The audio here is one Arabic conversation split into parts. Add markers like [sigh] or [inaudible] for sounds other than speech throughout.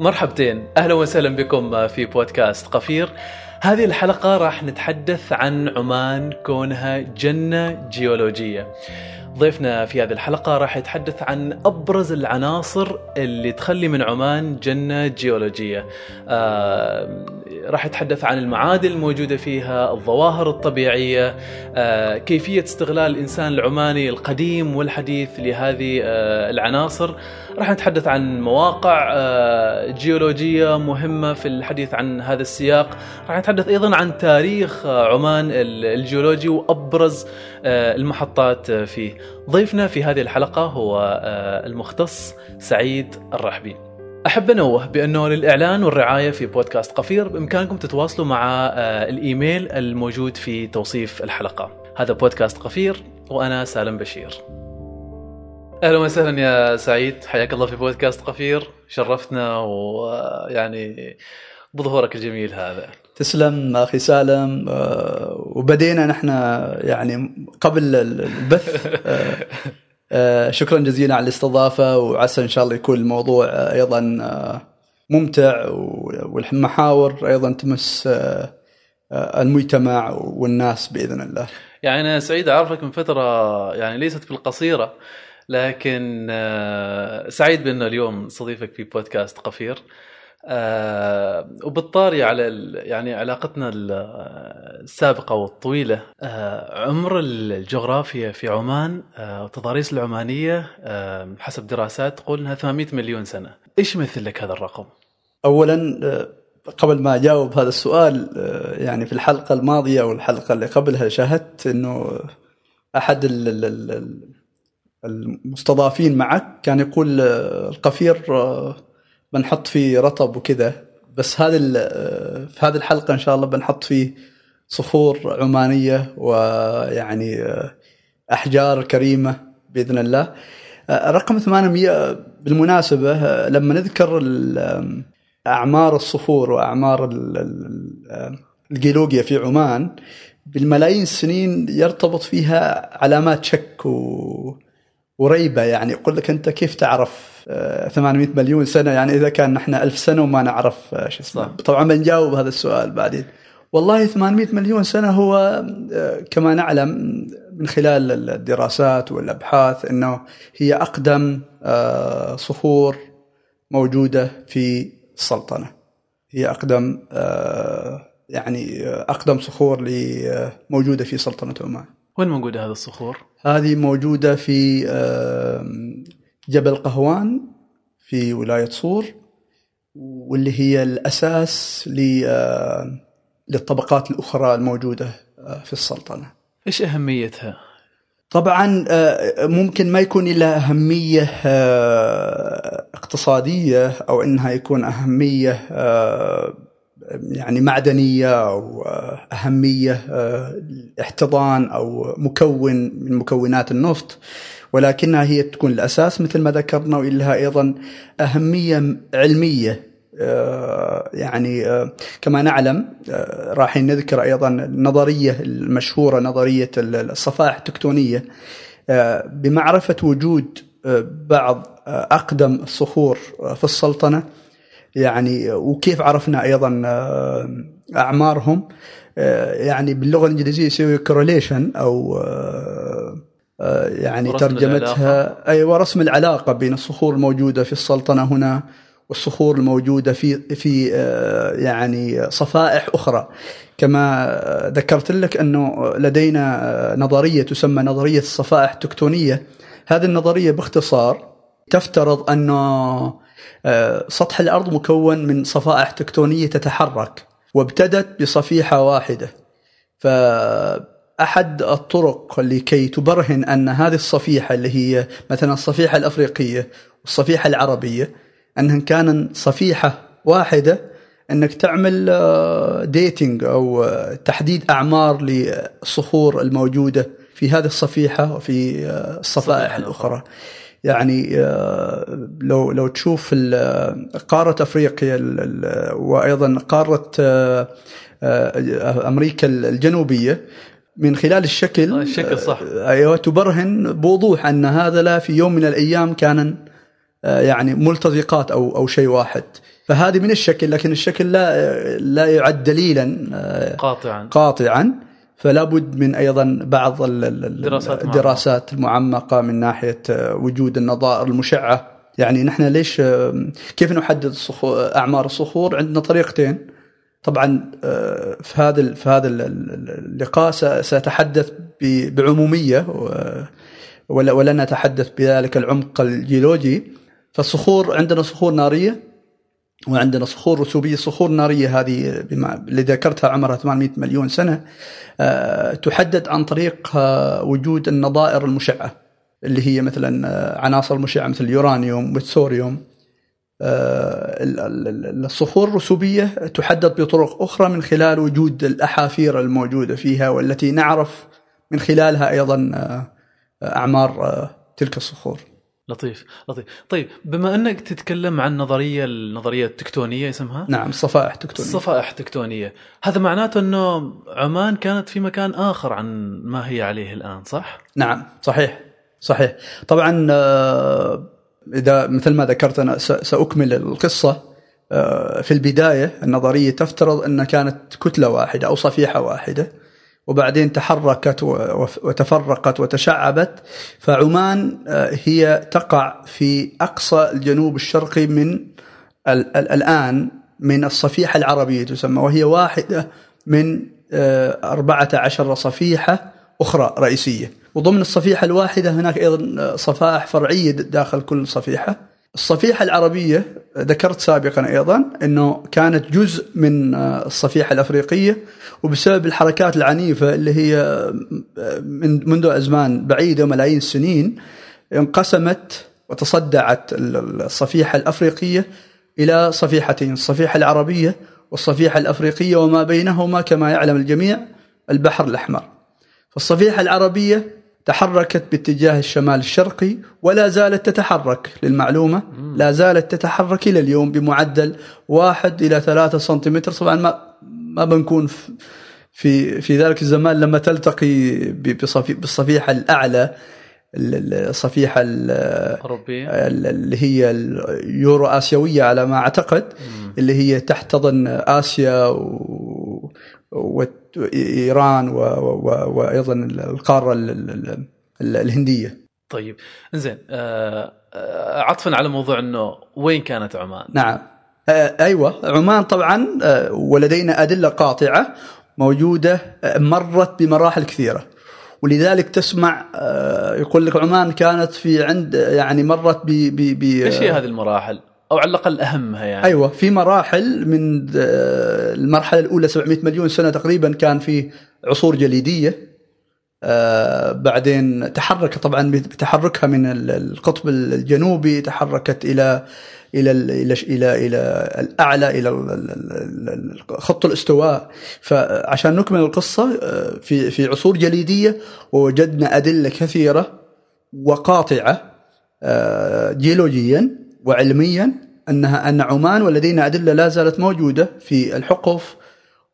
مرحبتين. أهلا وسهلا بكم في بودكاست قفير. هذه الحلقة راح نتحدث عن عمان كونها جنة جيولوجية. ضيفنا في هذه الحلقة راح يتحدث عن أبرز العناصر اللي تخلي من عمان جنة جيولوجية. آه راح يتحدث عن المعادن الموجودة فيها الظواهر الطبيعية آه كيفية استغلال الإنسان العماني القديم والحديث لهذه آه العناصر. راح نتحدث عن مواقع آه جيولوجية مهمة في الحديث عن هذا السياق. راح نتحدث أيضا عن تاريخ عمان الجيولوجي وأبرز آه المحطات فيه. ضيفنا في هذه الحلقة هو المختص سعيد الرحبي. أحب أنوه بأنه للإعلان والرعاية في بودكاست قفير بإمكانكم تتواصلوا مع الإيميل الموجود في توصيف الحلقة. هذا بودكاست قفير وأنا سالم بشير. أهلا وسهلا يا سعيد. حياك الله في بودكاست قفير. شرفتنا ويعني بظهورك الجميل هذا. تسلم أخي سالم. وبدينا نحن يعني قبل البث. [laughs] شكرا جزيلا على الاستضافة وعسى إن شاء الله يكون الموضوع أيضا ممتع والمحاور أيضا تمس المجتمع والناس بإذن الله. يعني أنا سعيد أعرفك من فترة يعني ليست بالقصيره لكن سعيد بأنه اليوم استضيفك في بودكاست قفير. آه وبالطاري على يعني علاقتنا السابقة والطويلة آه عمر الجغرافيا في عمان آه والتضاريس العمانية آه حسب دراسات تقول انها 800 مليون سنة، إيش يمثل لك هذا الرقم؟ اولا قبل ما أجاوب هذا السؤال يعني في الحلقة الماضية أو الحلقة اللي قبلها شاهدت إنه أحد المستضافين معك. كان يقول القفير بنحط فيه رطب وكذا. بس هذه في هذه الحلقة إن شاء الله بنحط فيه صخور عمانية ويعني أحجار كريمة بإذن الله. رقم 800 بالمناسبة لما نذكر أعمار الصخور وأعمار الجيولوجيا في عمان بالملايين السنين يرتبط فيها علامات شك و... وريبة يعني يقول لك أنت كيف تعرف 800 مليون سنة؟ يعني إذا كان نحن ألف سنة وما نعرف شو اسمه. طبعا بنجاوب هذا السؤال بعدين. والله 800 مليون سنة هو كما نعلم من خلال الدراسات والأبحاث إنه هي أقدم صخور موجودة في السلطنة. هي أقدم يعني أقدم صخور موجودة في سلطنة عمان. وين موجودة هذه الصخور؟ هذه موجودة في جبل قهوان في ولاية صور واللي هي الأساس للطبقات الأخرى الموجودة في السلطنة إيش أهميتها؟ طبعا ممكن ما يكون لها أهمية اقتصادية أو إنها يكون أهمية يعني معدنية أو أهمية احتضان أو مكون من مكونات النفط ولكنها هي تكون الأساس مثل ما ذكرنا ولها أيضا أهمية علمية. يعني كما نعلم راح نذكر أيضا النظرية المشهورة نظرية الصفائح التكتونية. بمعرفة وجود بعض أقدم الصخور في السلطنة يعني وكيف عرفنا أيضا أعمارهم. يعني باللغة الإنجليزية يسوي كورليشن أو يعني ترجمتها. أيوه رسم العلاقة بين الصخور الموجودة في السلطنة هنا والصخور الموجودة في في يعني صفائح أخرى. كما ذكرت لك أنه لدينا نظرية تسمى نظرية الصفائح التكتونية. هذه النظرية باختصار تفترض أنه سطح الأرض مكون من صفائح تكتونية تتحرك وابتدت بصفيحة واحدة. ف احد الطرق لكي تبرهن أن هذه الصفيحة اللي هي مثلا الصفيحة الأفريقية والصفيحة العربية أنها كان صفيحة واحدة أنك تعمل ديتنج أو تحديد أعمار للصخور الموجودة في هذه الصفيحة وفي الصفائح الأخرى. يعني لو لو تشوف قارة أفريقيا وأيضا قارة أمريكا الجنوبية من خلال الشكل الشكل صح. أيوه تبرهن بوضوح أن هذا لا في يوم من الأيام كان يعني ملتزقات أو أو شيء واحد. فهذه من الشكل لكن الشكل لا لا يعد دليلا قاطعا. قاطعا. فلا بد من أيضا بعض الدراسات, الدراسات المعمقه من ناحية وجود النظائر المشعة. يعني نحن ليش كيف نحدد أعمار الصخور؟ عندنا طريقتين. طبعا في هذا في هذا اللقاء سأتحدث بعمومية ولن نتحدث بذلك العمق الجيولوجي. فالصخور عندنا صخور نارية. وعندنا صخور رسوبية الصخور الناريه هذه بما اللي ذكرتها عمرها 800 مليون سنة أه تحدد عن طريق أه وجود النظائر المشعة اللي هي مثلا أه عناصر مشعة مثل اليورانيوم والثوريوم الصخور الرسوبية تحدد بطرق أخرى من خلال وجود الأحافير الموجودة فيها والتي نعرف من خلالها أيضا أعمار تلك الصخور. لطيف لطيف. طيب بما أنك تتكلم عن نظرية النظريه التكتونيه اسمها؟ نعم صفائح تكتونية. صفائح تكتونية. هذا معناته أنه عمان كانت في مكان آخر عن ما هي عليه الآن صح؟ نعم صحيح صحيح. طبعا آه، إذا مثل ما ذكرت أنا سأكمل القصة. آه، في البداية النظرية تفترض أن كانت كتلة واحدة أو صفيحة واحدة. وبعدين تحركت وتفرقت وتشعبت. فعمان آه، هي تقع في أقصى الجنوب الشرقي من الآن من الصفيحة العربية تسمى وهي واحدة من 14 آه، صفيحة أخرى رئيسية. وضمن الصفيحة الواحدة هناك أيضا صفائح فرعية داخل كل صفيحة. الصفيحة العربية ذكرت سابقا أيضا أنه كانت جزء من الصفيحة الأفريقية وبسبب الحركات العنيفة اللي هي من منذ أزمان بعيدة ملايين السنين انقسمت وتصدعت الصفيحة الأفريقية إلى صفيحتين الصفيحة العربية والصفيحة الأفريقية وما بينهما كما يعلم الجميع البحر الأحمر. فالصفيحة العربية تحركت باتجاه الشمال الشرقي ولا زالت تتحرك للمعلومة لا زالت تتحرك إلى اليوم بمعدل واحد إلى ثلاثة سنتيمتر. طبعا ما ما بنكون في في ذلك الزمان لما تلتقي بالصفيحة الأعلى الصفيحة الأوروبية. اللي هي اليورو آسيوية على ما أعتقد اللي هي تحتضن آسيا و وإيران وأيضا القارة الهندية. طيب زين آه، آه، عطفا على موضوع إنه وين كانت عمان؟ نعم آه، أيوه عمان طبعا ولدينا أدلة قاطعة موجودة مرت بمراحل كثيرة. ولذلك تسمع يقول لك عمان كانت في عند يعني مرت ب ب إيش هي هذه المراحل؟ أو على الأقل أهمها يعني. أيوه في مراحل من المرحلة الأولى 700 مليون سنة تقريبا كان في عصور جليدية. آه بعدين تحرك طبعا بتحركها من القطب الجنوبي تحركت إلى إلى إلى إلى إلى الأعلى إلى خط الاستواء. فعشان نكمل القصة آه، في في عصور جليدية ووجدنا أدلة كثيرة وقاطعة آه، جيولوجيا. وعلميا انها أن عمان ولدينا أدلة لا زالت موجودة في الحقف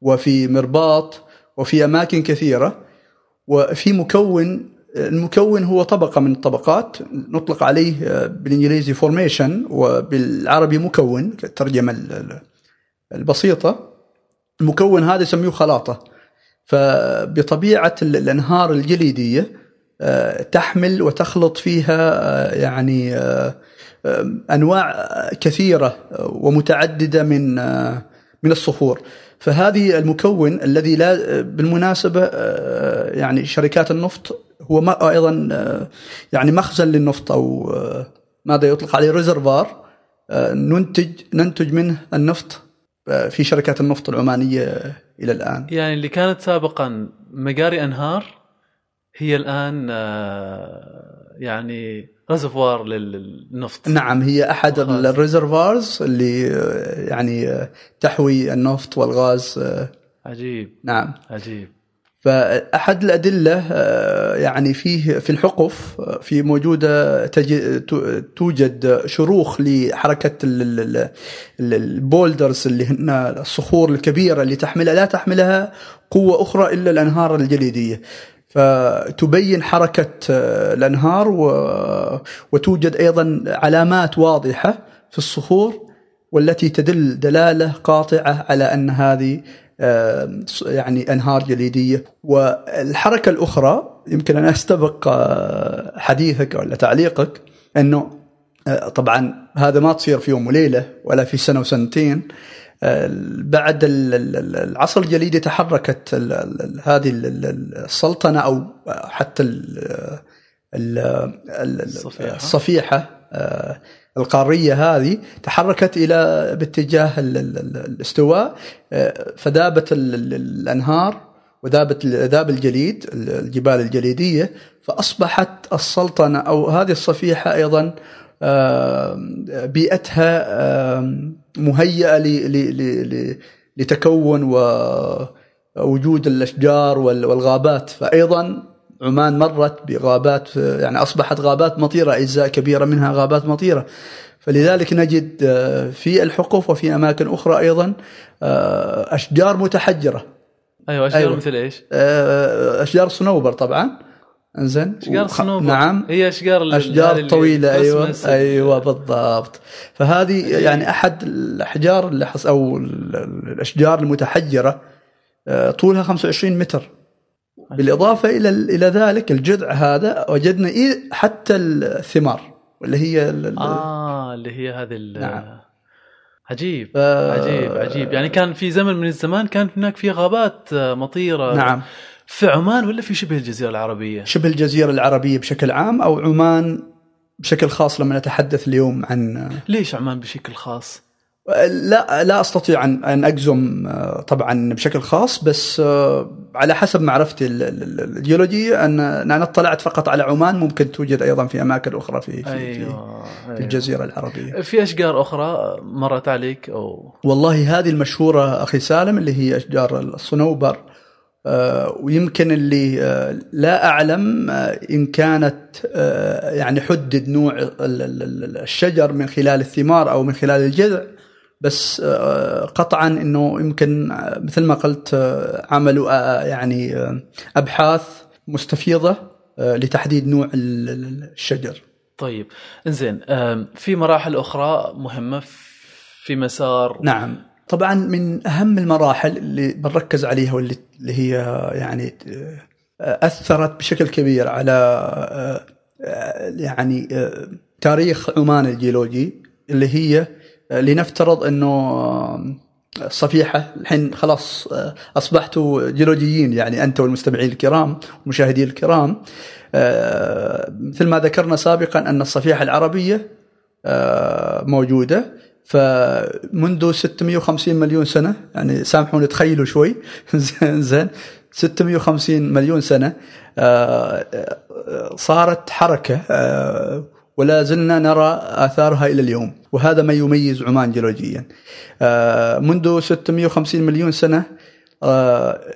وفي مرباط وفي أماكن كثيرة. وفي مكون المكون هو طبقة من الطبقات نطلق عليه بالإنجليزي فورميشن وبالعربي مكون الترجمه البسيطة. المكون هذا يسميه خلاطة. فبطبيعة الأنهار الجليدية آه، تحمل وتخلط فيها آه، يعني آه، أنواع كثيرة ومتعددة من من الصخور. فهذه المكون الذي لا بالمناسبة يعني شركات النفط هو أيضا يعني مخزن للنفط أو ماذا يطلق عليه reservoir ننتج ننتج منه النفط في شركات النفط العمانية إلى الآن. يعني اللي كانت سابقا مجاري أنهار هي الآن يعني reservoir للنفط. نعم هي أحد ال reservoirs اللي يعني تحوي النفط والغاز عجيب. نعم. عجيب. فأحد الأدلة يعني فيه في الحقف في موجودة توجد شروخ لحركة البولدرز اللي هن الصخور الكبيرة اللي تحملها لا تحملها قوة أخرى إلا الأنهار الجليدية. فتبين حركة الأنهار وتوجد أيضا علامات واضحة في الصخور والتي تدل دلالة قاطعة على أن هذه يعني أنهار جليدية. والحركة الأخرى يمكن أن أستبق حديثك ولا تعليقك أنه طبعا هذا ما تصير في يوم وليلة ولا في سنة وسنتين. بعد العصر الجليدي تحركت هذه السلطنه أو حتى الصفيحه آه، القاريه هذه تحركت إلى باتجاه الاستواء آه، فذابت الانهار وذابت ذاب الجليد الجبال الجليديه فاصبحت السلطنه أو هذه الصفيحه أيضا بيئتها مهيئة لتكون ووجود الأشجار والغابات فايضا عمان مرت بغابات يعني أصبحت غابات مطيرة أجزاء كبيرة منها غابات مطيرة فلذلك نجد في الحقوف وفي أماكن أخرى أيضا أشجار متحجرة أيوه أشجار أيوة. مثل إيش؟ أشجار الصنوبر طبعا إنزين؟ اشجار الصنوبر نعم. هي أشجار اشجار طويلة أيوه. أيوه بالضبط. فهذه أيوة. يعني أحد الأحجار اللي حص أو الأشجار المتحجرة آه، طولها 25 متر. بالإضافة إلى إلى ذلك الجذع هذا وجدنا حتى الثمار اللي هي آه اللي هي هذه نعم. عجيب ف... عجيب عجيب. يعني كان في زمن من الزمان كانت هناك في غابات مطيرة. نعم. في عمان ولا في شبه الجزيرة العربية؟ شبه الجزيرة العربية بشكل عام أو عمان بشكل خاص لما نتحدث اليوم عن ليش عمان بشكل خاص؟ لا لا أستطيع ان أن أجزم طبعا بشكل خاص بس على حسب معرفتي الجيولوجية أن أنا اطلعت فقط على عمان ممكن توجد أيضا في أماكن أخرى في في, أيوة في, أيوة. الجزيرة العربية. في أشجار أخرى مرت عليك أو والله هذه المشهورة أخي سالم اللي هي أشجار الصنوبر آه، ويمكن اللي آه، لا أعلم آه، إن كانت يعني حدد نوع الشجر من خلال الثمار أو من خلال الجذع بس قطعا إنه يمكن مثل ما قلت عملوا يعني أبحاث مستفيضة لتحديد نوع الشجر. طيب إنزين في مراحل أخرى مهمة في مسار نعم طبعا من أهم المراحل اللي بنركز عليها واللي اللي هي يعني أثرت بشكل كبير على يعني تاريخ عمان الجيولوجي اللي هي لنفترض إنه الصفيحة الحين خلاص أصبحتوا جيولوجيين يعني أنت والمستمعين الكرام والمشاهدين الكرام. مثل ما ذكرنا سابقا أن الصفيحة العربية موجودة. فمنذ 650 مليون سنة يعني سامحوني تخيلوا شوي. [laughs] زين 650 مليون سنة آه، آه، صارت حركة آه، ولا زلنا نرى آثارها إلى اليوم. وهذا ما يميز عمان جيولوجيا. منذ 650 مليون سنة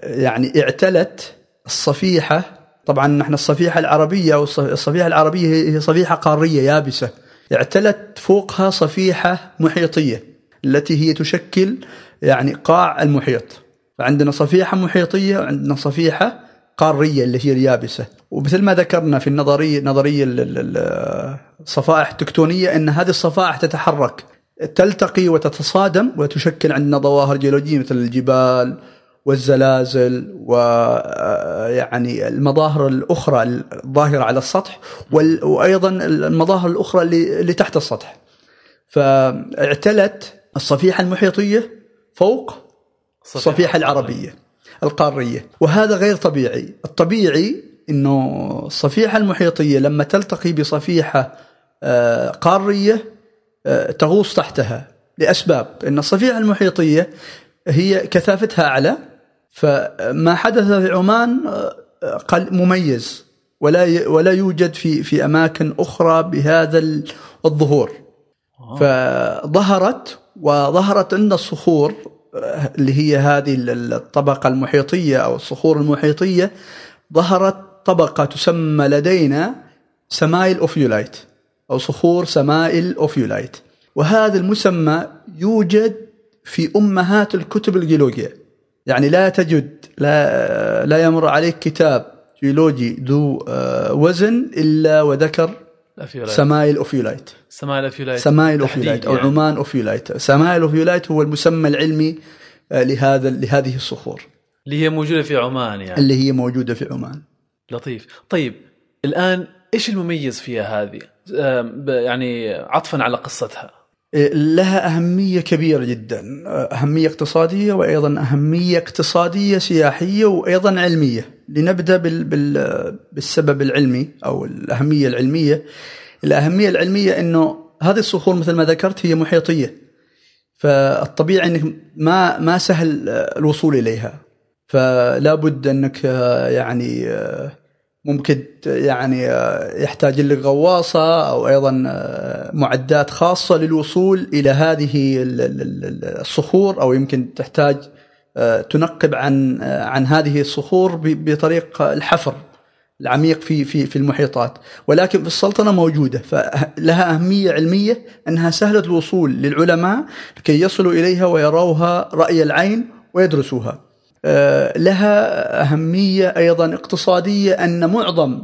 يعني اعتلت الصفيحة. طبعا نحن الصفيحة العربية أو الصفيحة العربية هي صفيحة قارية يابسة. اعتلت فوقها صفيحة محيطية التي هي تشكل يعني قاع المحيط. فعندنا صفيحة محيطية وعندنا صفيحة قارية اللي هي اليابسة. ومثل ما ذكرنا في النظرية نظرية الصفائح التكتونية أن هذه الصفائح تتحرك تلتقي وتتصادم وتشكل عندنا ظواهر جيولوجية مثل الجبال والزلازل ويعني المظاهر الأخرى الظاهرة على السطح وأيضا المظاهر الأخرى اللي تحت السطح. فاعتلت الصفيحة المحيطية فوق الصفيحة العربية القارية. وهذا غير طبيعي، الطبيعي إنه الصفيحة المحيطية لما تلتقي بصفيحة آه، قارية آه، تغوص تحتها لأسباب. إن الصفيحة المحيطية هي كثافتها أعلى فما حدث في عمان مميز ولا ولا يوجد في في أماكن أخرى بهذا الظهور. آه. فظهرت وظهرت أن الصخور اللي هي هذه الطبقة المحيطية أو الصخور المحيطية ظهرت طبقة تسمى لدينا Semail ophiolite أو صخور سمائل ophiolite. وهذا المسمى يوجد في أمهات الكتب الجيولوجية. يعني لا تجد لا لا يمر عليك كتاب جيولوجي ذو آه، وزن إلا وذكر ال ophiolite Semail ophiolite. Semail ophiolite Semail ophiolite أو يعني. عمان ophiolite. Semail ophiolite هو المسمى العلمي آه، لهذا لهذه الصخور. اللي هي موجودة في عمان يعني. اللي هي موجودة في عمان. لطيف. طيب الآن إيش المميز فيها هذه؟ يعني عطفا على قصتها. لها أهمية كبيرة جدا أهمية اقتصادية وأيضا أهمية اقتصادية سياحية وأيضا علمية. لنبدأ بال بال بالسبب العلمي أو الأهمية العلمية. الأهمية العلمية أنه هذه الصخور مثل ما ذكرت هي محيطية فالطبيعي أنك ما ما سهل الوصول إليها. فلا بد أنك يعني ممكن يعني يحتاج لك غواصة أو أيضا معدات خاصة للوصول إلى هذه ال- ال- ال- الصخور أو يمكن تحتاج تنقب عن عن هذه الصخور بطريق الحفر العميق في في في المحيطات. ولكن في السلطنة موجودة فلها أهمية علمية أنها سهلة الوصول للعلماء لكي يصلوا إليها ويروها رأي العين ويدرسوها. آه، لها أهمية أيضا اقتصادية أن معظم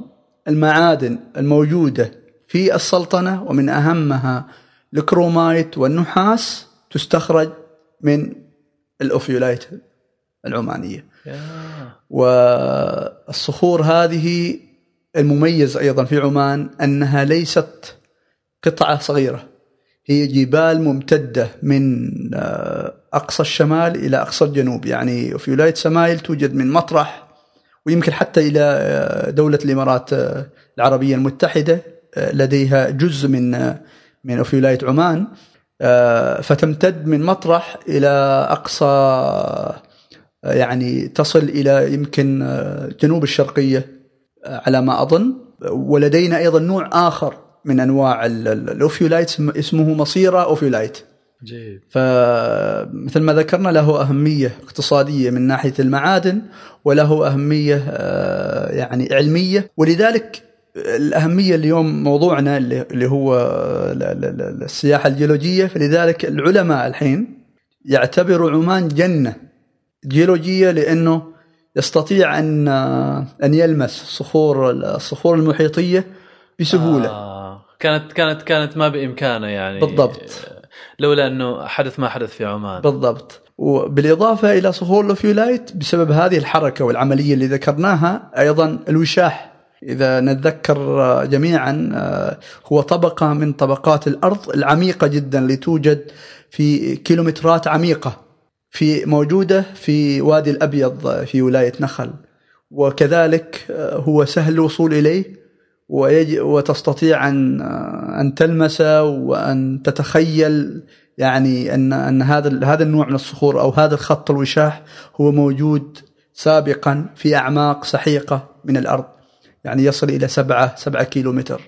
المعادن الموجودة في السلطنة ومن أهمها ال chromite والنحاس تستخرج من ال ophiolite العمانية يا. والصخور هذه المميز أيضا في عمان أنها ليست قطعة صغيرة هي جبال ممتدة من آه، أقصى الشمال إلى أقصى الجنوب. يعني في ولاية سمايل توجد من مطرح ويمكن حتى إلى آه، دولة الإمارات آه، العربية المتحدة آه، لديها جزء من من في ولاية عمان فتمتد من مطرح إلى أقصى يعني تصل إلى يمكن جنوب الشرقية على ما أظن. ولدينا أيضا نوع آخر من أنواع ال- ال- ال ophiolite اسم- اسمه مصيرة ophiolite جيد فمثل ما ذكرنا له أهمية اقتصادية من ناحية المعادن وله أهمية آه، يعني علمية ولذلك الأهمية اليوم موضوعنا اللي هو ال- السياحة الجيولوجية فلذلك العلماء الحين يعتبروا عمان جنة جيولوجية لأنه يستطيع أن أن يلمس صخور الصخور المحيطية بسهولة آه. كانت كانت كانت ما بإمكانه يعني بالضبط. لولا أنه حدث ما حدث في عمان. بالضبط. وبالإضافة إلى صخور الأوفيولايت بسبب هذه الحركة والعملية اللي ذكرناها أيضا الوشاح. إذا نتذكر جميعا آه، هو طبقة من طبقات الأرض العميقة جدا اللي توجد في كيلومترات عميقة في موجودة في وادي الأبيض في ولاية نخل. وكذلك آه، هو سهل الوصول إليه. وتستطيع أن آه، أن تلمسه وأن تتخيل يعني أن أن هذا هذا النوع من الصخور أو هذا الخط الوشاح هو موجود سابقا في أعماق سحيقة من الأرض. يعني يصل إلى سبعة سبعة كيلومتر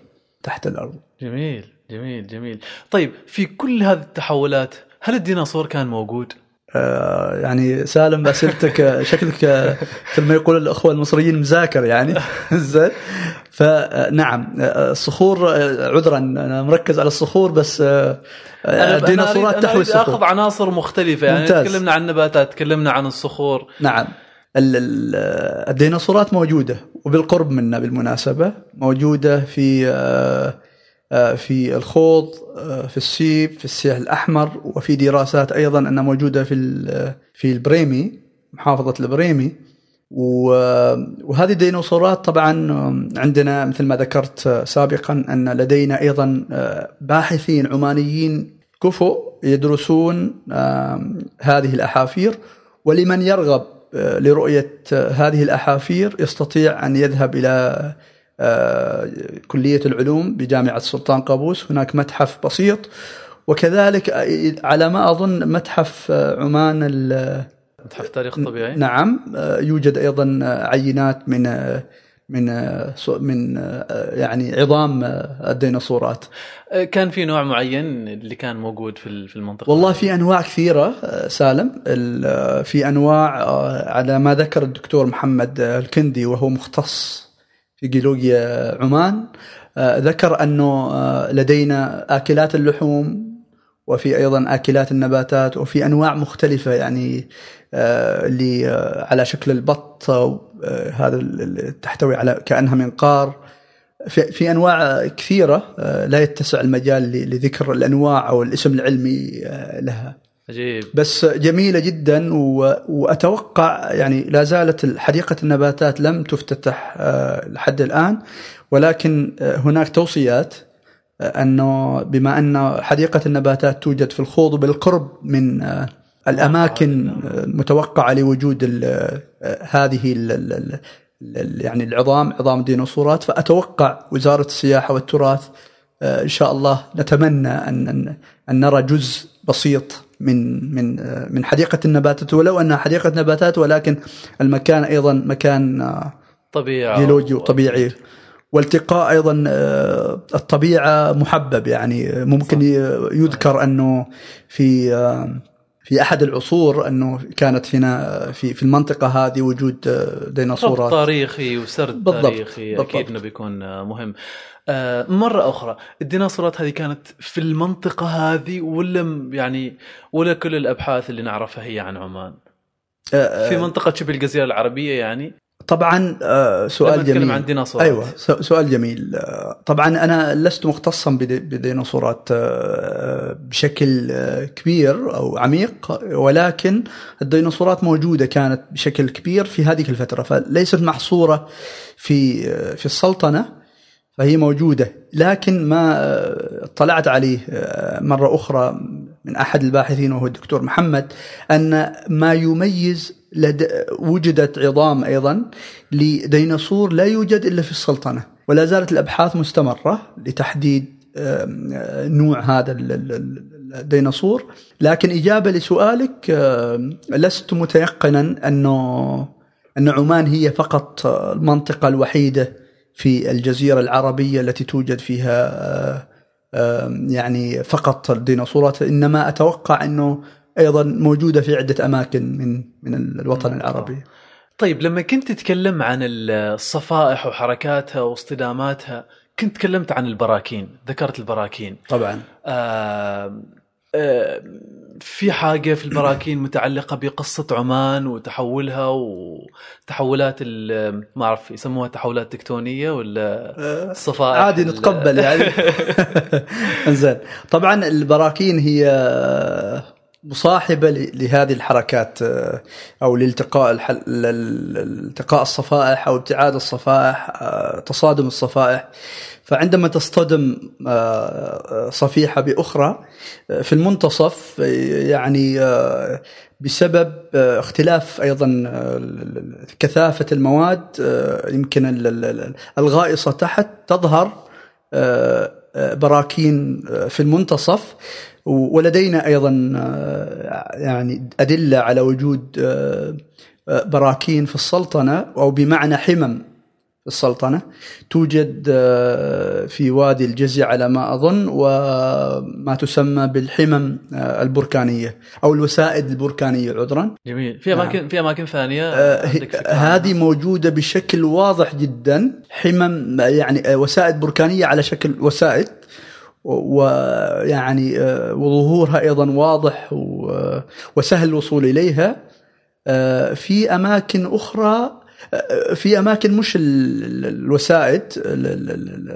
تحت الأرض. جميل جميل جميل. طيب في كل هذه التحولات هل الديناصور كان موجود؟ آه، يعني سالم اسئلتك آه، [laughs] شكلك آه، مثل ما يقول الأخوة المصريين مذاكر يعني. [laughs] زين. فنعم آه، الصخور عذرا أنا مركز على الصخور بس الديناصورات تحوي أريد اخذ الصخور. عناصر مختلفة يعني ممتاز. تكلمنا عن النباتات تكلمنا عن الصخور. نعم. ال- ال- الديناصورات موجودة وبالقرب منا بالمناسبة موجودة في في الخوض آه، في السيب في السياح الأحمر وفي دراسات أيضا أنها موجودة في في البريمي محافظة البريمي. و- وهذه الديناصورات طبعا عندنا مثل ما ذكرت سابقا أن لدينا أيضا باحثين عمانيين كفؤ يدرسون هذه الأحافير. ولمن يرغب آه، لرؤية آه، هذه الأحافير يستطيع أن يذهب إلى آه، كلية العلوم بجامعة السلطان قابوس. هناك متحف بسيط وكذلك على ما أظن متحف آه، عمان متحف التاريخ الطبيعي نعم. آه، يوجد أيضا آه، عينات من من من يعني عظام الديناصورات. كان في نوع معين اللي كان موجود في ال- في المنطقة؟ والله في أنواع كثيرة سالم. ال- في أنواع على ما ذكر الدكتور محمد الكندي وهو مختص. في جيولوجيا عمان آه، ذكر أنه آه، لدينا آكلات اللحوم وفي أيضا آكلات النباتات وفي أنواع مختلفة يعني آه، اللي على شكل البط هذا تحتوي على كأنها منقار في, في أنواع كثيرة لا يتسع المجال لذكر الأنواع أو الاسم العلمي لها. عجيب. بس جميلة جدا وأتوقع يعني لا زالت حديقة النباتات لم تفتتح لحد الآن. ولكن هناك توصيات أنه بما أن حديقة النباتات توجد في الخوض بالقرب من الأماكن المتوقعه لوجود هذه يعني العظام عظام الديناصورات. فأتوقع وزارة السياحة والتراث إن شاء الله نتمنى ان أن نرى جزء بسيط من من من حديقة النباتات. ولو أنها حديقة نباتات ولكن المكان أيضا مكان طبيعه جيولوجي وطبيعي. والتقاء أيضا الطبيعة محبب. يعني ممكن يذكر أنه في في أحد العصور أنه كانت هنا في في المنطقة هذه وجود ديناصورات. تاريخي وسرد بالضبط تاريخي بالضبط. أكيد إنه بيكون مهم. آه، مرة أخرى. الديناصورات هذه كانت في المنطقة هذه ولا يعني ولا كل الأبحاث اللي نعرفها هي عن عمان؟ آه، آه، في منطقة شبه الجزيرة العربية يعني؟ طبعا سؤال جميل. عن ديناصورات. أيوه سؤال جميل. طبعا أنا لست مختصا بديناصورات بشكل كبير أو عميق ولكن الديناصورات موجودة كانت بشكل كبير في هذه الفترة فليست محصورة في في السلطنة. فهي موجودة. لكن ما اطلعت عليه مرة أخرى من أحد الباحثين وهو الدكتور محمد أن ما يميز لد... وجدت عظام أيضا لديناصور لا يوجد إلا في السلطنة. ولا زالت الأبحاث مستمرة لتحديد نوع هذا الديناصور. لكن إجابة لسؤالك لست متيقنا أنه أن عمان هي فقط المنطقة الوحيدة في الجزيرة العربية التي توجد فيها يعني فقط الديناصورات إنما أتوقع إنه أيضا موجودة في عدة أماكن من من الوطن العربي. طيب لما كنت تتكلم عن الصفائح وحركاتها واصطداماتها كنت تكلمت عن البراكين ذكرت البراكين. طبعا. آه آه في حاجة في البراكين متعلقة بقصة عمان وتحولها وتحولات ما أعرف يسموها تحولات تكتونية ولا آه، الصفائح عادي نتقبل يعني. [laughs] [laughs] إنزين. طبعا البراكين هي مصاحبة لهذه الحركات آه، أو لالتقاء التقاء الصفائح أو ابتعاد الصفائح آه، تصادم الصفائح. فعندما تصطدم آه، صفيحة بأخرى في المنتصف يعني بسبب اختلاف أيضا كثافة المواد يمكن الغائصة تحت تظهر براكين في المنتصف. ولدينا أيضا آه، يعني أدلة على وجود آه، آه، براكين في السلطنة أو بمعنى حمم في السلطنة. توجد في وادي الجزي على ما أظن وما تسمى بالحمم البركانية أو الوسائد البركانية عذرا. جميل. في اماكن نعم. في أماكن ثانية هذه موجودة بشكل واضح جدا حمم يعني وسائد بركانية على شكل وسائد. ويعني وظهورها أيضا واضح وسهل الوصول إليها. في أماكن أخرى في أماكن مش الوسائد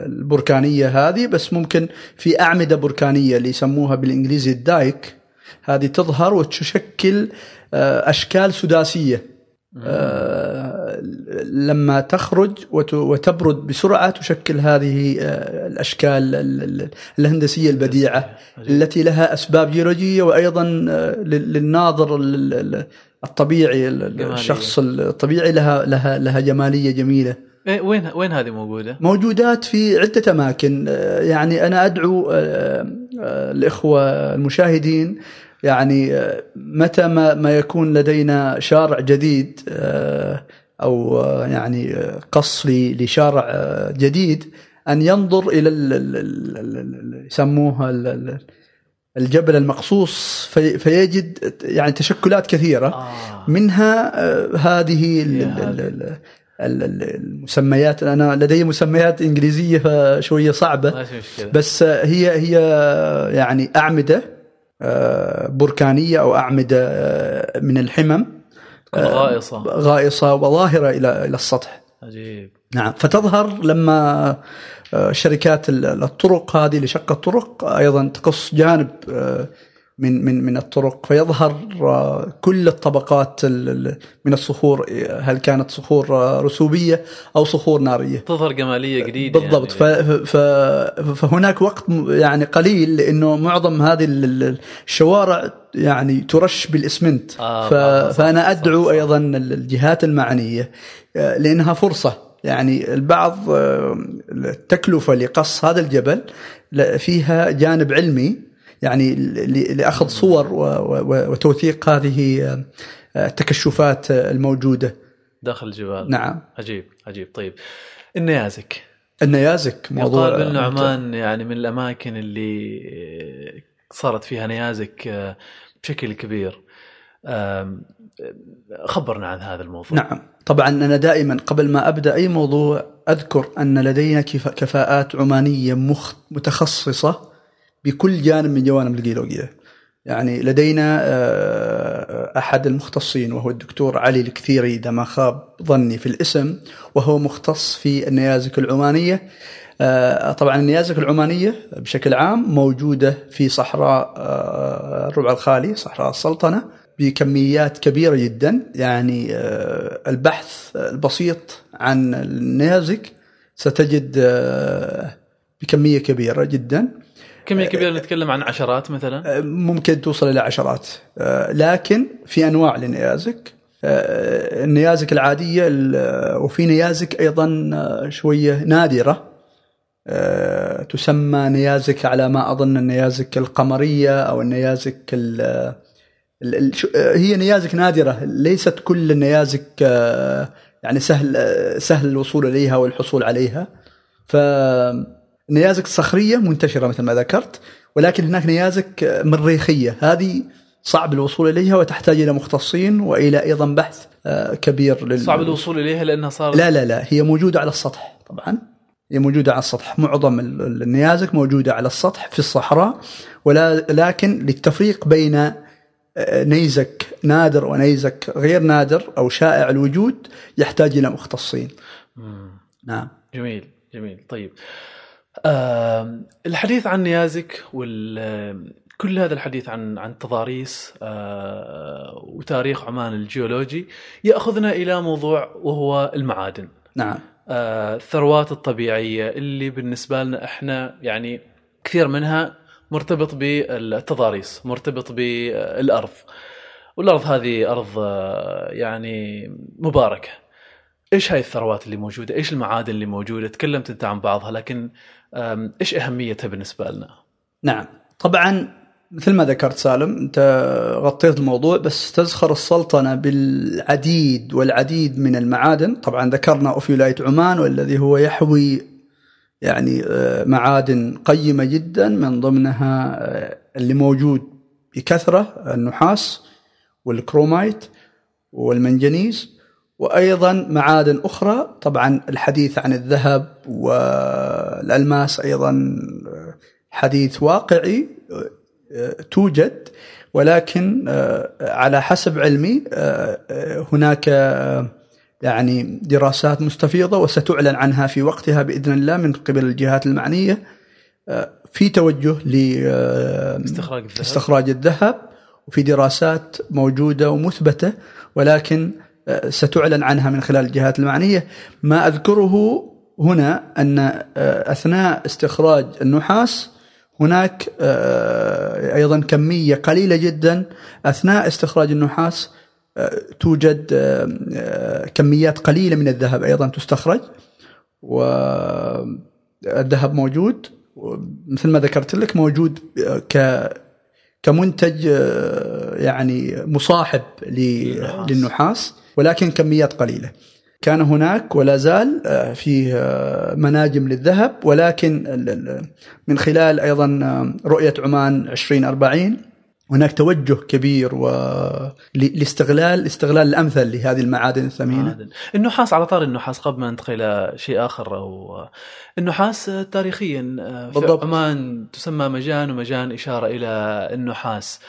البركانية هذه بس ممكن في أعمدة بركانية اللي يسموها بالإنجليزي الدايك هذه تظهر وتشكل أشكال سداسية. لما تخرج وتبرد بسرعة تشكل هذه آه، الأشكال الهندسية البديعة التي لها أسباب جيولوجية وأيضا آه، للناظر الطبيعي الشخص الطبيعي لها لها لها جمالية جميلة. إيه، وين وين هذه موجودة؟ موجودات في عدة أماكن يعني أنا أدعو الإخوة المشاهدين يعني آه، متى ما, ما يكون لدينا شارع جديد آه، أو آه، يعني قص لشارع جديد أن ينظر إلى يسموها الجبل المقصوص في فيجد يعني تشكلات كثيرة. منها هذه المسميات. أنا لدي مسميات إنجليزية شوية صعبة. بس هي هي يعني أعمدة. بركانية أو أعمدة آه، من الحمم تكون غائصة. غائصة وظاهرة إلى إلى السطح. عجيب. نعم. فتظهر لما آه، شركات ال- الطرق هذه لشق الطرق أيضا تقص جانب آه، من من من الطرق. فيظهر آه، كل الطبقات ال- ال- من الصخور آه، هل كانت صخور آه، رسوبية أو صخور نارية. تظهر جمالية جديدة بالضبط. يعني. ف- ف- فهناك وقت يعني قليل لأنه معظم هذه ال- ال- الشوارع يعني ترش بالإسمنت. آه، ف- فأنا أدعو. أيضا الجهات المعنية لأنها فرصة. يعني البعض التكلفة لقص هذا الجبل فيها جانب علمي يعني لأخذ صور وتوثيق هذه آه، التكشفات الموجودة. داخل الجبال. نعم. عجيب عجيب. طيب النيازك. النيازك موضوع يقال بان عمان يعني من الأماكن اللي صارت فيها نيازك آه، بشكل كبير. خبرنا عن هذا الموضوع. نعم. طبعا أنا دائما قبل ما أبدأ أي موضوع أذكر أن لدينا كفا- كفاءات عمانية مخ متخصصة بكل جانب من جوانب الجيولوجيا يعني لدينا آه، أحد المختصين وهو الدكتور علي الكثيري إذا ما خاب ظني في الاسم وهو مختص في النيازك العمانية. آه، طبعا النيازك العمانية بشكل عام موجودة في صحراء آه، الربع الخالي صحراء السلطنة بكميات كبيرة جدا. يعني البحث البسيط عن النيازك ستجد بكمية كبيرة جدا. كميه كبيره نتكلم عن عشرات مثلا؟ ممكن توصل إلى عشرات. آه، لكن في أنواع للنيازك آه، النيازك العادية ال- وفي نيازك أيضا آه، شوية نادرة. آه، تسمى نيازك على ما أظن النيازك القمرية أو النيازك ال- ال- ال- شو- آه، هي نيازك نادرة. ليست كل النيازك آه، يعني سهل آه، سهل الوصول إليها والحصول عليها. فالنيازك الصخريه منتشرة مثل ما ذكرت ولكن هناك نيازك مريخية. هذه صعب الوصول إليها وتحتاج إلى مختصين وإلى أيضا بحث آه، كبير لل... صعب الوصول إليها لأنها صارت لا لا لا هي موجودة على السطح طبعا. هي موجودة على السطح. معظم ال- ال- النيازك موجودة على السطح في الصحراء ولا لكن للتفريق بين آه، نيزك نادر ونيزك غير نادر أو شائع الوجود يحتاج إلى مختصين. مم. نعم. جميل جميل. طيب. الحديث عن نيازك وال كل هذا الحديث عن عن تضاريس آه، وتاريخ عمان الجيولوجي يأخذنا إلى موضوع وهو المعادن. نعم. آه، الثروات الطبيعية اللي بالنسبة لنا إحنا يعني كثير منها مرتبط بالتضاريس مرتبط بالأرض. والأرض هذه أرض آه، يعني مباركة. إيش هاي الثروات اللي موجودة؟ إيش المعادن اللي موجودة؟ تكلمت أنت عن بعضها لكن إيش أهميتها بالنسبة لنا؟ نعم. طبعا مثل ما ذكرت سالم أنت غطيت الموضوع بس تزخر السلطنة بالعديد والعديد من المعادن. طبعا ذكرنا ophiolite عمان والذي هو يحوي يعني آه، معادن قيمة جدا. من ضمنها آه، اللي موجود بكثرة النحاس وال chromite والمنجنيز. وأيضا معادن أخرى طبعا الحديث عن الذهب والألماس أيضا حديث واقعي توجد ولكن آه، على حسب علمي آه، آه، هناك يعني دراسات مستفيضة وستعلن عنها في وقتها بإذن الله من قبل الجهات المعنية في توجه ل استخراج الذهب. استخراج الذهب وفي دراسات موجودة ومثبتة ولكن ستعلن عنها من خلال الجهات المعنية. ما أذكره هنا أن آه، أثناء استخراج النحاس هناك آه، أيضا كمية قليلة جدا أثناء استخراج النحاس آه، توجد كميات قليلة من الذهب أيضا تستخرج والذهب موجود. مثل ما ذكرت لك موجود ك كمنتج يعني مصاحب للنحاس. ولكن كميات قليلة. كان هناك ولا زال آه، فيه آه، مناجم للذهب ولكن من خلال أيضا رؤية عمان 2040 هناك توجه كبير و لاستغلال استغلال الأمثل لهذه المعادن الثمينة. معادن. النحاس على طار النحاس قبل ما ننتقل إلى شيء آخر أو النحاس تاريخيا في بالضبط. عمان تسمى مجان ومجان إشارة إلى النحاس.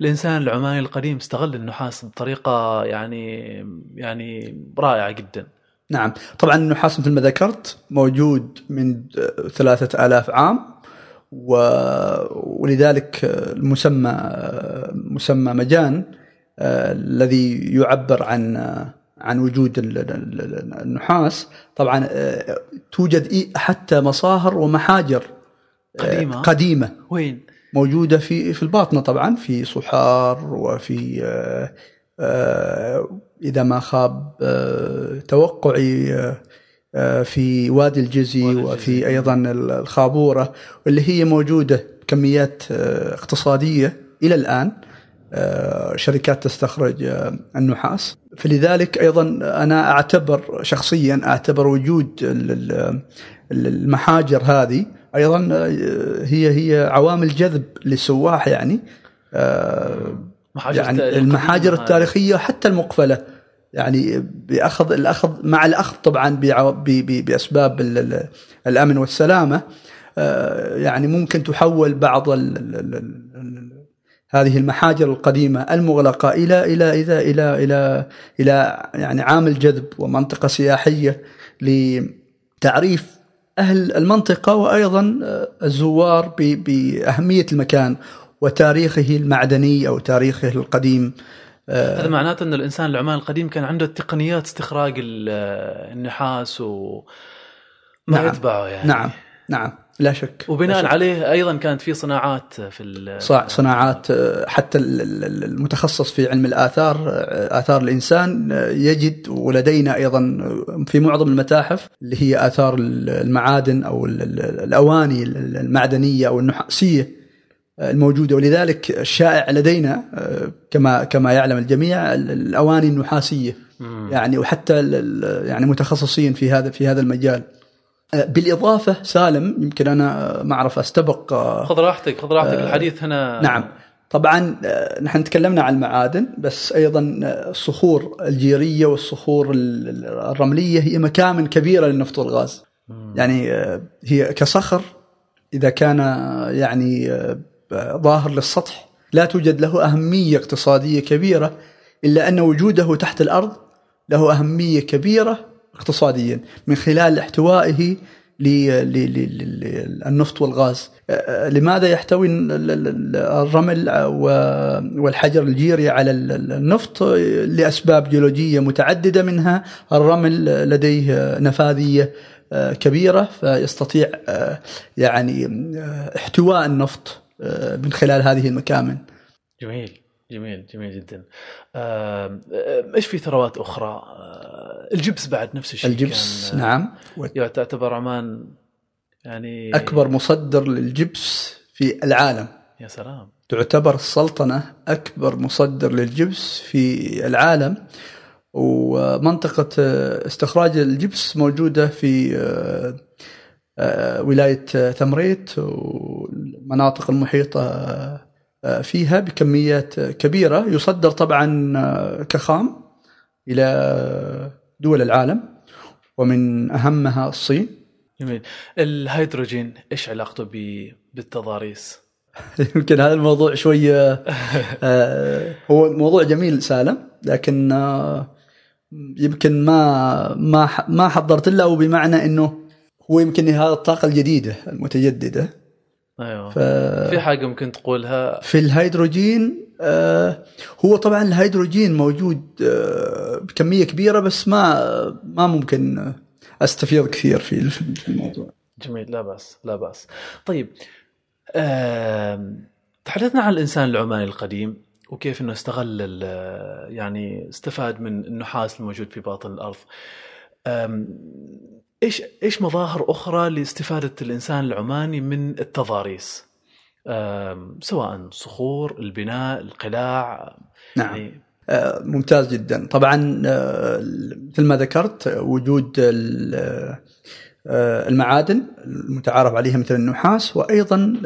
الإنسان العماني القديم استغل النحاس بطريقة يعني يعني رائعة جدا. نعم طبعا النحاس مثل ما ذكرت موجود من ثلاثة آلاف عام و... ولذلك المسمى مسمى مجان آه، الذي يعبر عن عن وجود ال- ال- ال- النحاس طبعا آه، توجد إي- حتى مصاهر ومحاجر آه، قديمة؟ قديمة وين؟ موجودة في في الباطنة طبعا في صحار وفي آه، آه، إذا ما خاب آه، توقعي آه، آه، في وادي الجزي وادي. وفي أيضا الخابورة واللي هي موجودة بكميات آه، اقتصادية إلى الآن آه، شركات تستخرج آه، النحاس فلذلك أيضا أنا أعتبر شخصيا أعتبر وجود ال- ال- المحاجر هذه أيضا آه، هي هي عوامل جذب للسواح يعني آه، محاجر يعني المحاجر. التاريخية حتى المقفلة يعني بأخذ الأخذ مع الأخذ طبعا بأسباب ال- ال- الأمن والسلامة. آه، يعني ممكن تحول بعض هذه المحاجر القديمة المغلقة إلى إلى إلى إلى إلى إلى يعني عامل جذب ومنطقة سياحية لتعريف أهل المنطقة وأيضا آه، الزوار ب- بأهمية المكان وتاريخه المعدني أو تاريخه القديم. هذا معناته إن الإنسان العماني القديم كان عنده تقنيات استخراج ال- النحاس وما نعم. يتبعه يعني نعم نعم لا شك وبناء لا شك. عليه أيضا كانت في صناعات في صناعات آه، حتى ال- ال- المتخصص في علم الآثار آه، آثار الإنسان آه، يجد ولدينا أيضا آه، في معظم المتاحف اللي هي آثار ال- المعادن أو ال- ال- الأواني ال- آه، الموجودة. ولذلك الشائع لدينا آه، كما كما يعلم الجميع ال- الأواني النحاسية. مم. يعني وحتى يعني متخصصين في هذا في هذا المجال. آه، بالإضافة سالم يمكن أنا ما أعرف أستبق آه، خذ راحتك خذ راحتك الحديث هنا. نعم. طبعا آه، نحن تكلمنا عن المعادن بس أيضا آه، الصخور الجيرية والصخور ال- ال- الرملية هي مكامن كبيره للنفط والغاز. يعني آه، هي كصخر إذا كان آه، يعني آه، ظاهر للسطح لا توجد له أهمية اقتصادية كبيرة إلا أن وجوده تحت الأرض له أهمية كبيرة اقتصاديا من خلال احتوائه للنفط والغاز. لماذا يحتوي ال- ال- ال- الرمل والحجر الجيري على ال- ال- النفط؟ لأسباب جيولوجية متعددة منها الرمل لديه نفاذية كبيرة فيستطيع يعني احتواء النفط. من خلال هذه المكامن. جميل جميل جميل جدا. آم، آم، إيش في ثروات أخرى؟ آه، الجبس بعد نفس الشيء الجبس كان آه، نعم. تعتبر عمان يعني أكبر مصدر للجبس في العالم. يا سلام. تعتبر السلطنة أكبر مصدر للجبس في العالم. ومنطقة استخراج الجبس موجودة في آه، آه، ولاية ثمريت والمناطق المحيطة آه، فيها بكميات كبيرة يصدر طبعا آه، كخام إلى دول العالم ومن أهمها الصين جميل الهيدروجين إيش علاقته بالتضاريس؟ [laughs] يمكن هذا الموضوع شوية [laughs] آه، هو موضوع جميل سالم لكن آه، يمكن ما ما ما حضرت له بمعنى إنه هو يمكن هذا الطاقة الجديدة المتجددة. أيوه. ف في حاجة ممكن تقولها؟ في الهيدروجين آه، هو طبعا الهيدروجين موجود آه، بكمية كبيرة بس ما ما ممكن أستفيض كثير في الموضوع. جميل. لا بأس لا بأس. طيب آم، تحدثنا عن الإنسان العماني القديم وكيف إنه استغل يعني استفاد من النحاس الموجود في باطن الأرض. إيش إيش مظاهر أخرى لاستفادة الإنسان العماني من التضاريس؟ سواء صخور البناء القلاع نعم. يعني آه، ممتاز جدا. طبعا آه، مثل ما ذكرت وجود آه، المعادن المتعارف عليها مثل النحاس وأيضا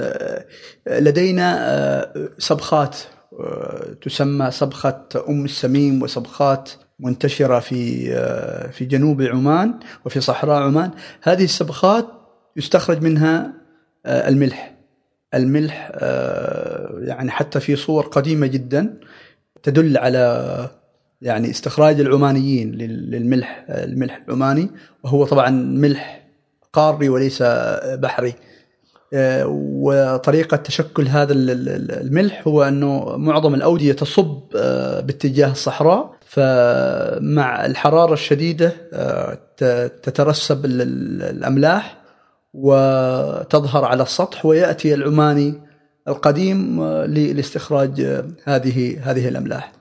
لدينا صبخات آه، تسمى صبخة أم السميم وصبخات منتشرة في آه، في جنوب عمان وفي صحراء عمان. هذه الصبخات يستخرج منها آه، الملح. الملح يعني حتى في صور قديمة جدا تدل على يعني استخراج العمانيين للملح الملح العماني. وهو طبعا ملح قاري وليس بحري. آه، وطريقة تشكل هذا الملح هو أنه معظم الأودية تصب آه، باتجاه الصحراء فمع الحرارة الشديدة آه، تترسب الأملاح وتظهر على السطح ويأتي العماني القديم لاستخراج هذه هذه الأملاح.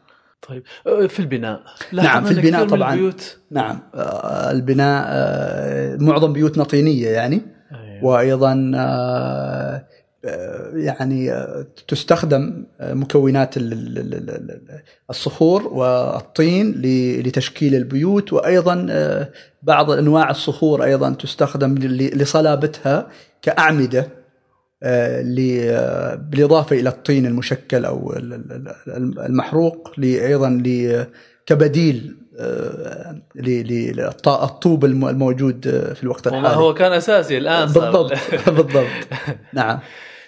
طيب في البناء. نعم في البناء طبعا. البيوت نعم البناء معظم بيوتنا طينية يعني. وأيضا آه، آه، يعني آه، تستخدم مكونات الصخور والطين لتشكيل البيوت وأيضا بعض أنواع الصخور أيضا تستخدم لصلابتها كأعمدة بالإضافة إلى الطين المشكل أو المحروق أيضا كبديل للطوب الموجود في الوقت الحالي. هو كان أساسي الآن صار. بالضبط بالضبط. [laughs] نعم.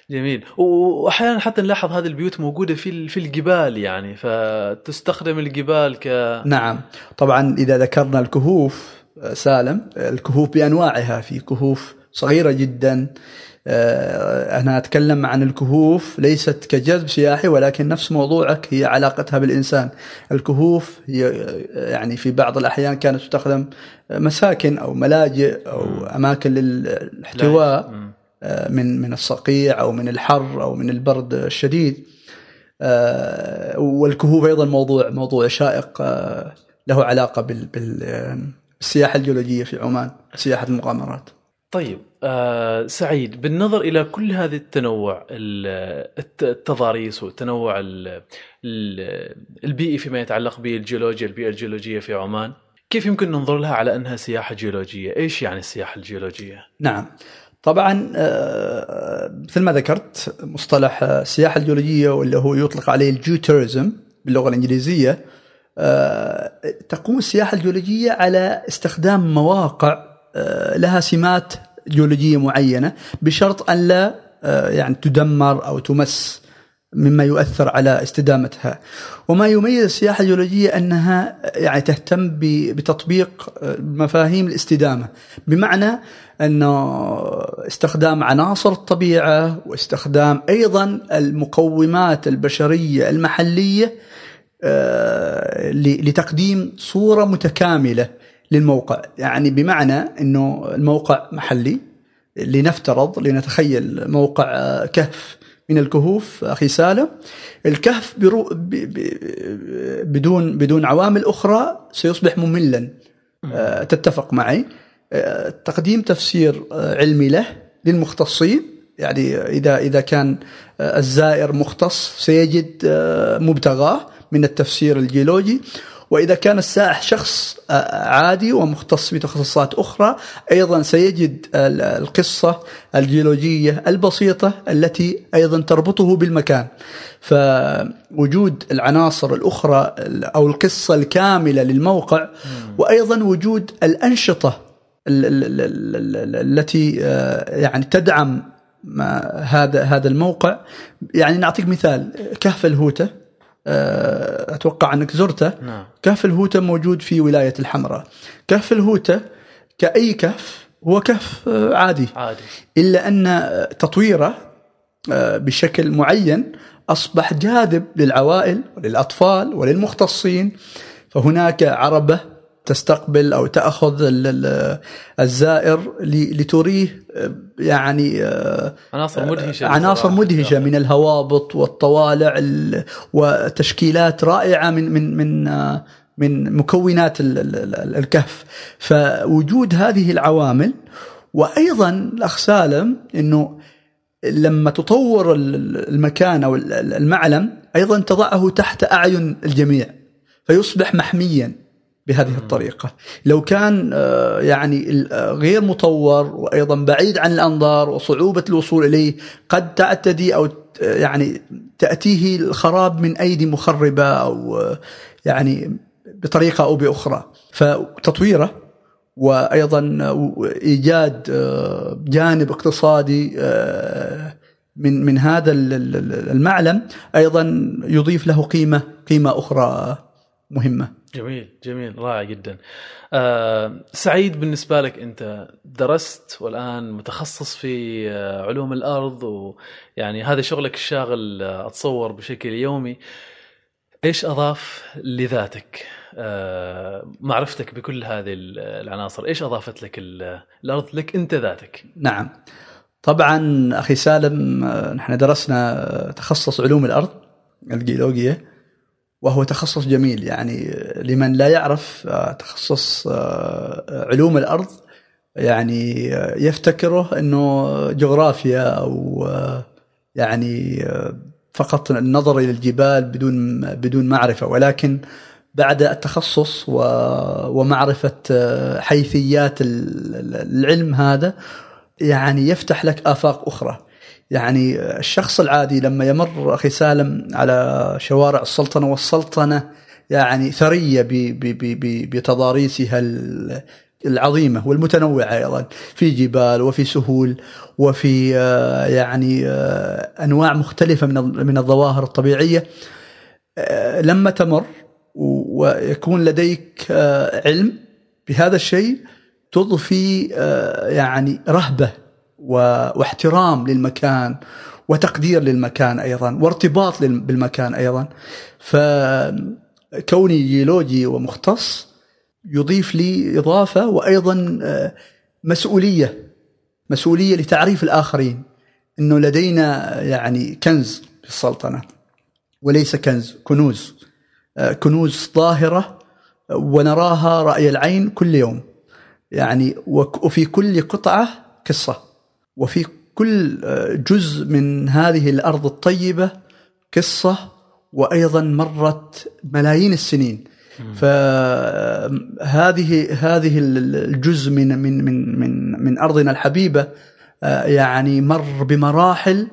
جميل. وأحيانا حتى نلاحظ هذه البيوت موجودة في في الجبال يعني فتستخدم الجبال ك نعم. طبعا إذا ذكرنا الكهوف سالم الكهوف بأنواعها في كهوف صغيرة جدا آه، أنا أتكلم عن الكهوف ليست كجذب سياحي ولكن نفس موضوعك هي علاقتها بالإنسان. الكهوف هي يعني في بعض الأحيان كانت تستخدم مساكن أو ملاجئ أو أماكن للاحتواء آه، من من الصقيع أو من الحر أو من البرد الشديد. آه، والكهوف أيضا موضوع موضوع شائق له علاقة بالسياحة الجيولوجية في عمان سياحة المغامرات. طيب آه سعيد بالنظر إلى كل هذه التنوع التضاريس والتنوع البيئي فيما يتعلق بالجيولوجيا البيئة الجيولوجية في عمان كيف يمكن ننظر لها على أنها سياحة جيولوجية؟ إيش يعني السياحة الجيولوجية؟ نعم طبعا آه، مثل ما ذكرت مصطلح السياحة الجيولوجية واللي هو يطلق عليه الجيو توريزم باللغة الإنجليزية آه، تقوم السياحة الجيولوجية على استخدام مواقع لها سمات جيولوجية معينة بشرط أن لا آه، يعني تدمر أو تمس مما يؤثر على استدامتها. وما يميز السياحة الجيولوجية أنها يعني تهتم بتطبيق آه، مفاهيم الاستدامة. بمعنى انه استخدام عناصر الطبيعة واستخدام أيضا المقومات البشرية المحلية لتقديم صورة متكاملة. للموقع. يعني بمعنى إنه الموقع محلي لنفترض لنتخيل موقع آه، كهف من الكهوف أخي سالم. الكهف برو بدون بدون عوامل أخرى سيصبح مملا. آه، تتفق معي. آه، تقديم تفسير علمي له للمختصين. يعني إذا إذا كان الزائر مختص سيجد مبتغاه من التفسير الجيولوجي. وإذا كان السائح شخص آه، عادي ومختص بتخصصات أخرى أيضا سيجد القصة الجيولوجية البسيطة التي أيضا تربطه بالمكان. فوجود العناصر الأخرى أو القصة الكاملة للموقع وأيضا وجود الأنشطة التي آه، يعني تدعم هذا هذا الموقع. يعني نعطيك مثال كهف الهوتة. آه، أتوقع أنك زرته. نعم. كهف الهوتة موجود في ولاية الحمراء. كهف الهوتة كأي كهف هو كهف آه، عادي. عادي. إلا أن تطويره آه، بشكل معين أصبح جاذب للعوائل وللأطفال وللمختصين. فهناك عربة تستقبل أو تأخذ الزائر لتريه يعني عناصر مدهشة عناصر مدهشة من الهوابط والطوالع وتشكيلات رائعة من من من من مكونات الكهف. فوجود هذه العوامل وأيضا الأخ سالم إنه لما تطور المكان أو المعلم أيضا تضعه تحت أعين الجميع فيصبح محميا. بهذه الطريقة. لو كان آه، يعني آه، غير مطور وأيضا بعيد عن الأنظار وصعوبة الوصول إليه قد تعتدي أو يعني تأتيه الخراب من أيدي مخربة أو يعني بطريقة أو بأخرى. فتطويره وأيضا إيجاد جانب اقتصادي من من هذا المعلم أيضا يضيف له قيمة قيمة أخرى. مهمة. جميل جميل رائع جدا. آه سعيد بالنسبة لك أنت درست والآن متخصص في آه علوم الأرض ويعني هذا شغلك الشاغل آه أتصور بشكل يومي. إيش أضاف لذاتك؟ آه معرفتك بكل هذه العناصر، إيش أضافت لك الأرض لك أنت ذاتك؟ نعم. طبعا أخي سالم آه، نحن درسنا تخصص علوم الأرض الجيولوجيا وهو تخصص جميل. يعني لمن لا يعرف آه، تخصص آه، علوم الأرض يعني يفتكره إنه جغرافيا أو يعني فقط النظر إلى الجبال بدون بدون معرفة. ولكن بعد التخصص ومعرفة حيثيات العلم هذا يعني يفتح لك آفاق أخرى. يعني الشخص العادي لما يمر أخي سالم على شوارع السلطنة والسلطنة يعني ثرية بتضاريسها العظيمة والمتنوعة أيضا في جبال وفي سهول وفي آه، يعني آه، أنواع مختلفة من من الظواهر الطبيعية. آه، لما تمر ويكون لديك علم بهذا الشيء تضفي يعني رهبة واحترام للمكان وتقدير للمكان أيضا وارتباط بالمكان أيضا. فكوني جيولوجي ومختص يضيف لي إضافة وأيضا آه، مسؤولية مسؤولية لتعريف الآخرين إنه لدينا يعني كنز في السلطنة وليس كنز كنوز آه، كنوز ظاهرة ونراها رأي العين كل يوم يعني وفي كل قطعة قصة. وفي كل آه، جزء من هذه الأرض الطيبة قصة وأيضا مرت ملايين السنين. فهذه هذه الجزء من من من من من أرضنا الحبيبة آه، يعني مر بمراحل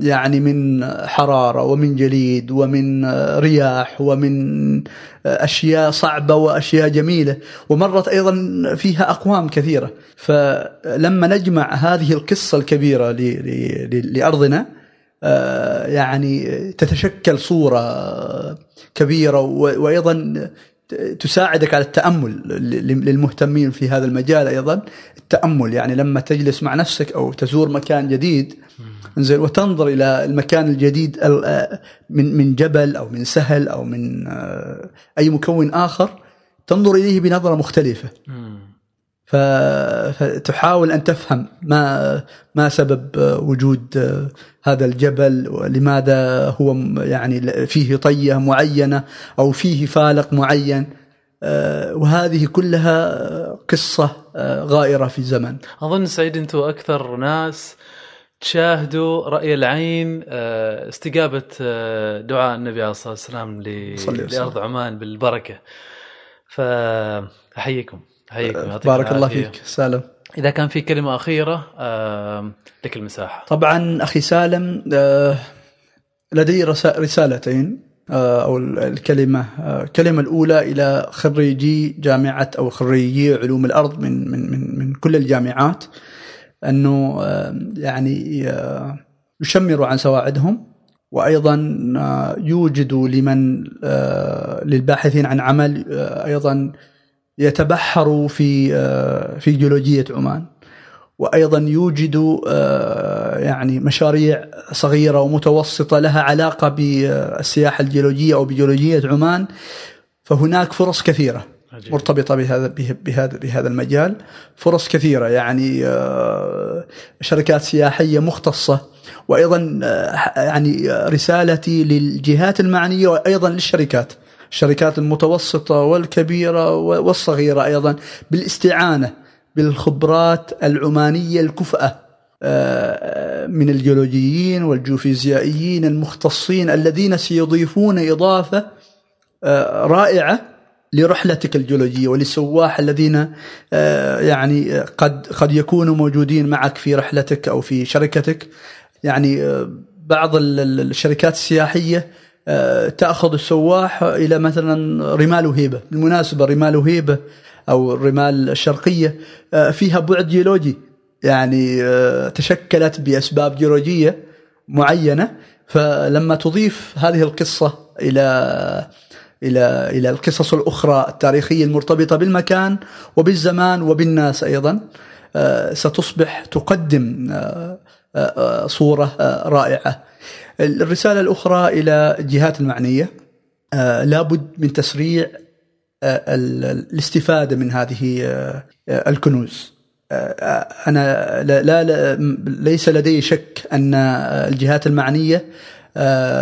يعني من حرارة ومن جليد ومن رياح ومن أشياء صعبة وأشياء جميلة. ومرت أيضا فيها أقوام كثيرة. فلما نجمع هذه القصة الكبيرة لأرضنا آه، يعني تتشكل صورة كبيرة وأيضا تساعدك على التأمل للمهتمين في هذا المجال أيضا. التأمل يعني لما تجلس مع نفسك أو تزور مكان جديد. إنزين وتنظر إلى المكان الجديد من من جبل أو من سهل أو من آه، أي مكون آخر تنظر إليه بنظرة مختلفة. فتحاول أن تفهم ما ما سبب وجود آه، هذا الجبل ولماذا هو يعني فيه طية معينة أو فيه فالق معين. آه، وهذه كلها قصة غائرة في زمن. أظن سعيد أنتم أكثر ناس تشاهدوا رأي العين آه، استجابة آه، دعاء النبي عليه الصلاة والسلام لأرض عمان بالبركة. فأحييكم. احييكم بارك الله فيك. سالم. إذا كان في كلمة أخيرة آه، لك المساحة. طبعا أخي سالم لدي رسالتين أو الكلمة الكلمة الأولى إلى خريجي جامعة أو خريجي علوم الأرض من من من من كل الجامعات أنه يعني آه، يشمروا عن سواعدهم وأيضا آه، يوجدوا لمن آه، للباحثين عن عمل أيضا يتبحروا في في جيولوجية عمان. وأيضا يوجدوا يعني مشاريع صغيرة ومتوسطة لها علاقة بالسياحة الجيولوجية أو بجيولوجية عمان. فهناك فرص كثيرة عجيب. مرتبطة بهذا بهذا بهذا المجال. فرص كثيرة يعني آه، شركات سياحية مختصة. وأيضا آه، يعني رسالتي للجهات المعنية وأيضا للشركات. الشركات المتوسطة والكبيرة والصغيرة أيضا بالاستعانة بالخبرات العمانية الكفأة آه، من الجيولوجيين والجيوفيزيائيين المختصين الذين سيضيفون إضافة رائعة لرحلتك الجيولوجية وللسواح الذين آه، يعني قد قد يكونوا موجودين معك في رحلتك أو في شركتك. يعني آه، بعض الشركات السياحية آه، تأخذ السواح إلى مثلا رمال وهيبة بالمناسبة رمال وهيبة أو الرمال الشرقية فيها بعد جيولوجي يعني تشكلت بأسباب جيولوجية معينة فلما تضيف هذه القصة إلى إلى إلى القصص الأخرى التاريخية المرتبطة بالمكان وبالزمان وبالناس أيضا آه، ستصبح تقدم آه، آه، صورة رائعة. الرسالة الأخرى إلى الجهات المعنية لابد من تسريع الاستفادة من هذه الكنوز. أنا لا, لا ليس لدي شك أن الجهات المعنية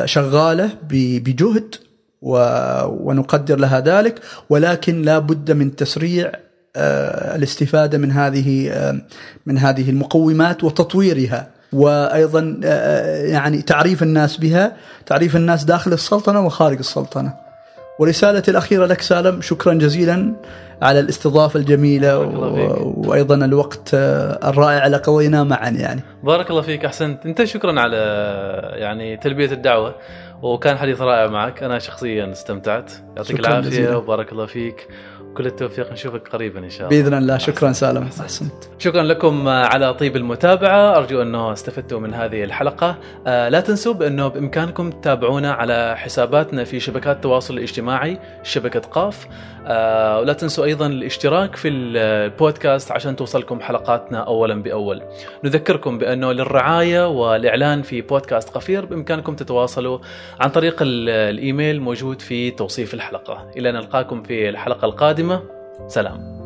شغالة بجهد ونقدر لها ذلك ولكن لا بد من تسريع آه، الاستفادة من هذه آه، من هذه المقومات وتطويرها وأيضا آه، يعني تعريف الناس بها تعريف الناس داخل السلطنة وخارج السلطنة. ورسالتي الأخيرة لك سالم شكرا جزيلا على الاستضافة الجميلة و... وأيضا الوقت الرائع اللي قضيناه معا يعني. بارك الله فيك أحسنت. أنت شكرا على يعني تلبية الدعوة وكان حديث رائع معك. أنا شخصيا استمتعت. يعطيك العافية وبارك الله فيك. كل التوفيق نشوفك قريبا إن شاء الله. بإذن الله. شكرا سالم احسنت شكرا لكم على طيب المتابعة. أرجو أنه استفدتوا من هذه الحلقة. آه، لا تنسوا بأنه بإمكانكم تتابعونا على حساباتنا في شبكات التواصل الاجتماعي شبكة قاف. آه، ولا تنسوا أيضا الاشتراك في البودكاست عشان توصلكم حلقاتنا اولا بأول. نذكركم بأنه للرعاية والإعلان في بودكاست قفير بإمكانكم تتواصلوا عن طريق الإيميل موجود في توصيف الحلقة. إلى نلقاكم في الحلقة القادمة. سلام.